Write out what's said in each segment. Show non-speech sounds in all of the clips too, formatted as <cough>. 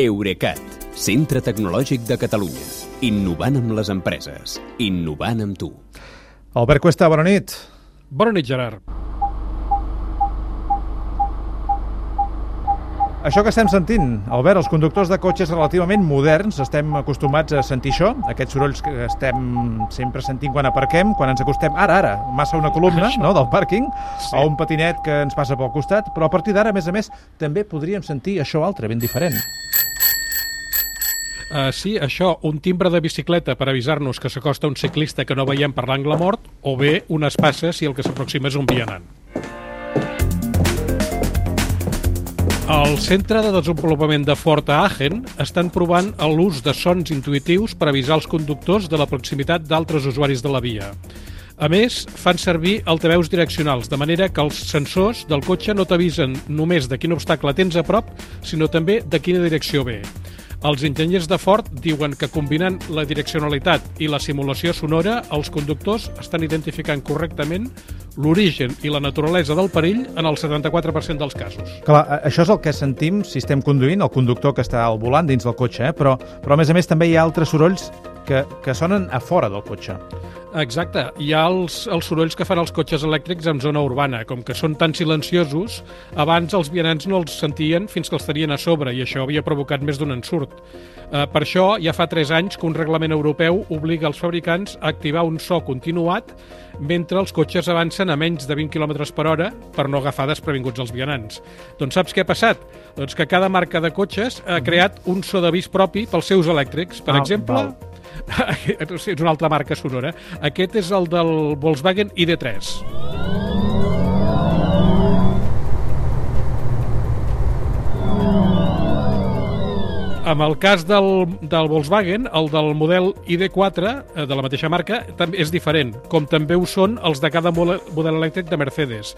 Eurecat, centre tecnològic de Catalunya. Innovant amb les empreses. Innovant amb tu. Albert Cuesta, bona nit. Bona nit, Gerard. Això que estem sentint, Albert, els conductors de cotxes relativament moderns, estem acostumats a sentir això, aquests sorolls que estem sempre sentint quan aparquem, quan ens acostem, ara, ara, massa una columna no, del pàrquing, Sí. o un patinet que ens passa pel costat, però a partir d'ara, a més a més, també podríem sentir això altre, ben diferent. Uh, sí, això, un timbre de bicicleta per avisar-nos que s'acosta un ciclista que no veiem per l'angle mort, o bé unes passes si el que s'aproxima és un vianant. Al Centre de Desenvolupament de Fort a Aachen estan provant l'ús de sons intuitius per avisar els conductors de la proximitat d'altres usuaris de la via. A més, fan servir altaveus direccionals, de manera que els sensors del cotxe no t'avisen només de quin obstacle tens a prop, sinó també de quina direcció ve. Els enginyers de Ford diuen que combinant la direccionalitat i la simulació sonora, els conductors estan identificant correctament l'origen i la naturalesa del perill en el 74% dels casos. Clar, això és el que sentim si estem conduint, el conductor que està al volant dins del cotxe, eh? però, però a més a més també hi ha altres sorolls que, que sonen a fora del cotxe. Exacte. Hi ha els, els sorolls que fan els cotxes elèctrics en zona urbana. Com que són tan silenciosos, abans els vianants no els sentien fins que els tenien a sobre i això havia provocat més d'un ensurt. Eh, per això, ja fa 3 anys que un reglament europeu obliga els fabricants a activar un so continuat mentre els cotxes avancen a menys de 20 km per hora per no agafar desprevinguts els vianants. Doncs saps què ha passat? Doncs que cada marca de cotxes ha creat un so d'avís propi pels seus elèctrics. Per Ah, exemple, val. <laughs> És una altra marca sonora. Aquest és el del Volkswagen ID3. Amb el cas del, del Volkswagen, el del model ID4, eh, de la mateixa marca, també és diferent, com també ho són els de cada model elèctric de Mercedes.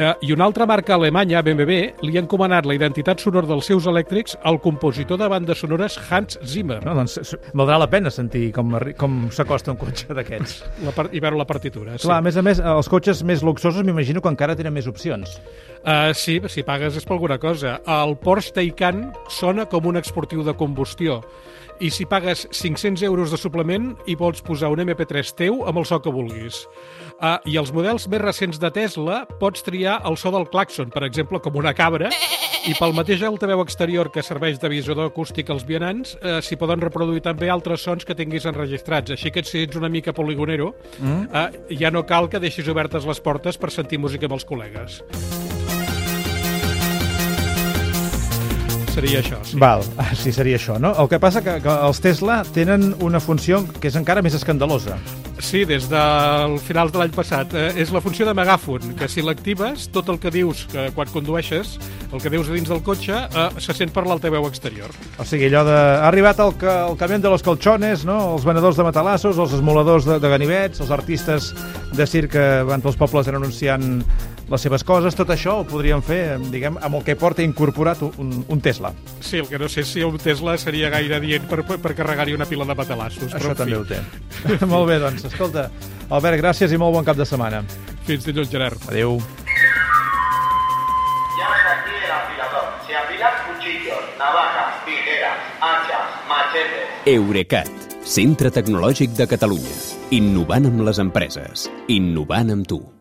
Eh, I una altra marca alemanya, BMW, li ha encomanat la identitat sonora dels seus elèctrics al compositor de bandes sonores Hans Zimmer. No, doncs valdrà la pena sentir com, com s'acosta un cotxe d'aquests. La par- I veure la partitura. Sí. Clar, a més a més, els cotxes més luxosos m'imagino que encara tenen més opcions. Uh, sí, si pagues és per alguna cosa. El Porsche Taycan sona com un exportiu de combustió i si pagues 500 euros de suplement hi pots posar un MP3 teu amb el so que vulguis. Uh, I els models més recents de Tesla pots triar el so del claxon, per exemple, com una cabra, i pel mateix altaveu exterior que serveix d'avisador acústic als vianants, uh, s'hi poden reproduir també altres sons que tinguis enregistrats. Així que si ets una mica poligonero, mm. uh, ja no cal que deixis obertes les portes per sentir música amb els col·legues. Seria això, sí. Val, ah, <laughs> sí, seria això, no? El que passa que, que els Tesla tenen una funció que és encara més escandalosa. Sí, des del finals de l'any passat. Eh, és la funció de megàfon, que si l'actives, tot el que dius que quan condueixes, el que dius dins del cotxe, eh, se sent per l'altaveu exterior. O sigui, allò de... Ha arribat el, ca- el camió de los colchones, no? Els venedors de matalassos, els esmoladors de, de ganivets, els artistes de circ que van pels pobles anunciant les seves coses, tot això ho podríem fer, diguem, amb el que porta incorporat un, un Tesla. Sí, el que no sé si un Tesla seria gaire dient per, per, carregar-hi una pila de matalassos. Això però, també fi, ho té. <laughs> Molt bé, doncs, escolta, Albert, gràcies i molt bon cap de setmana. Fins dilluns, Gerard. Adéu. Ya está aquí el afilador. Se afilan cuchillos, navajas, tijeras, hachas, machetes. Eurecat, centre tecnològic de Catalunya. Innovant amb les empreses. Innovant amb tu.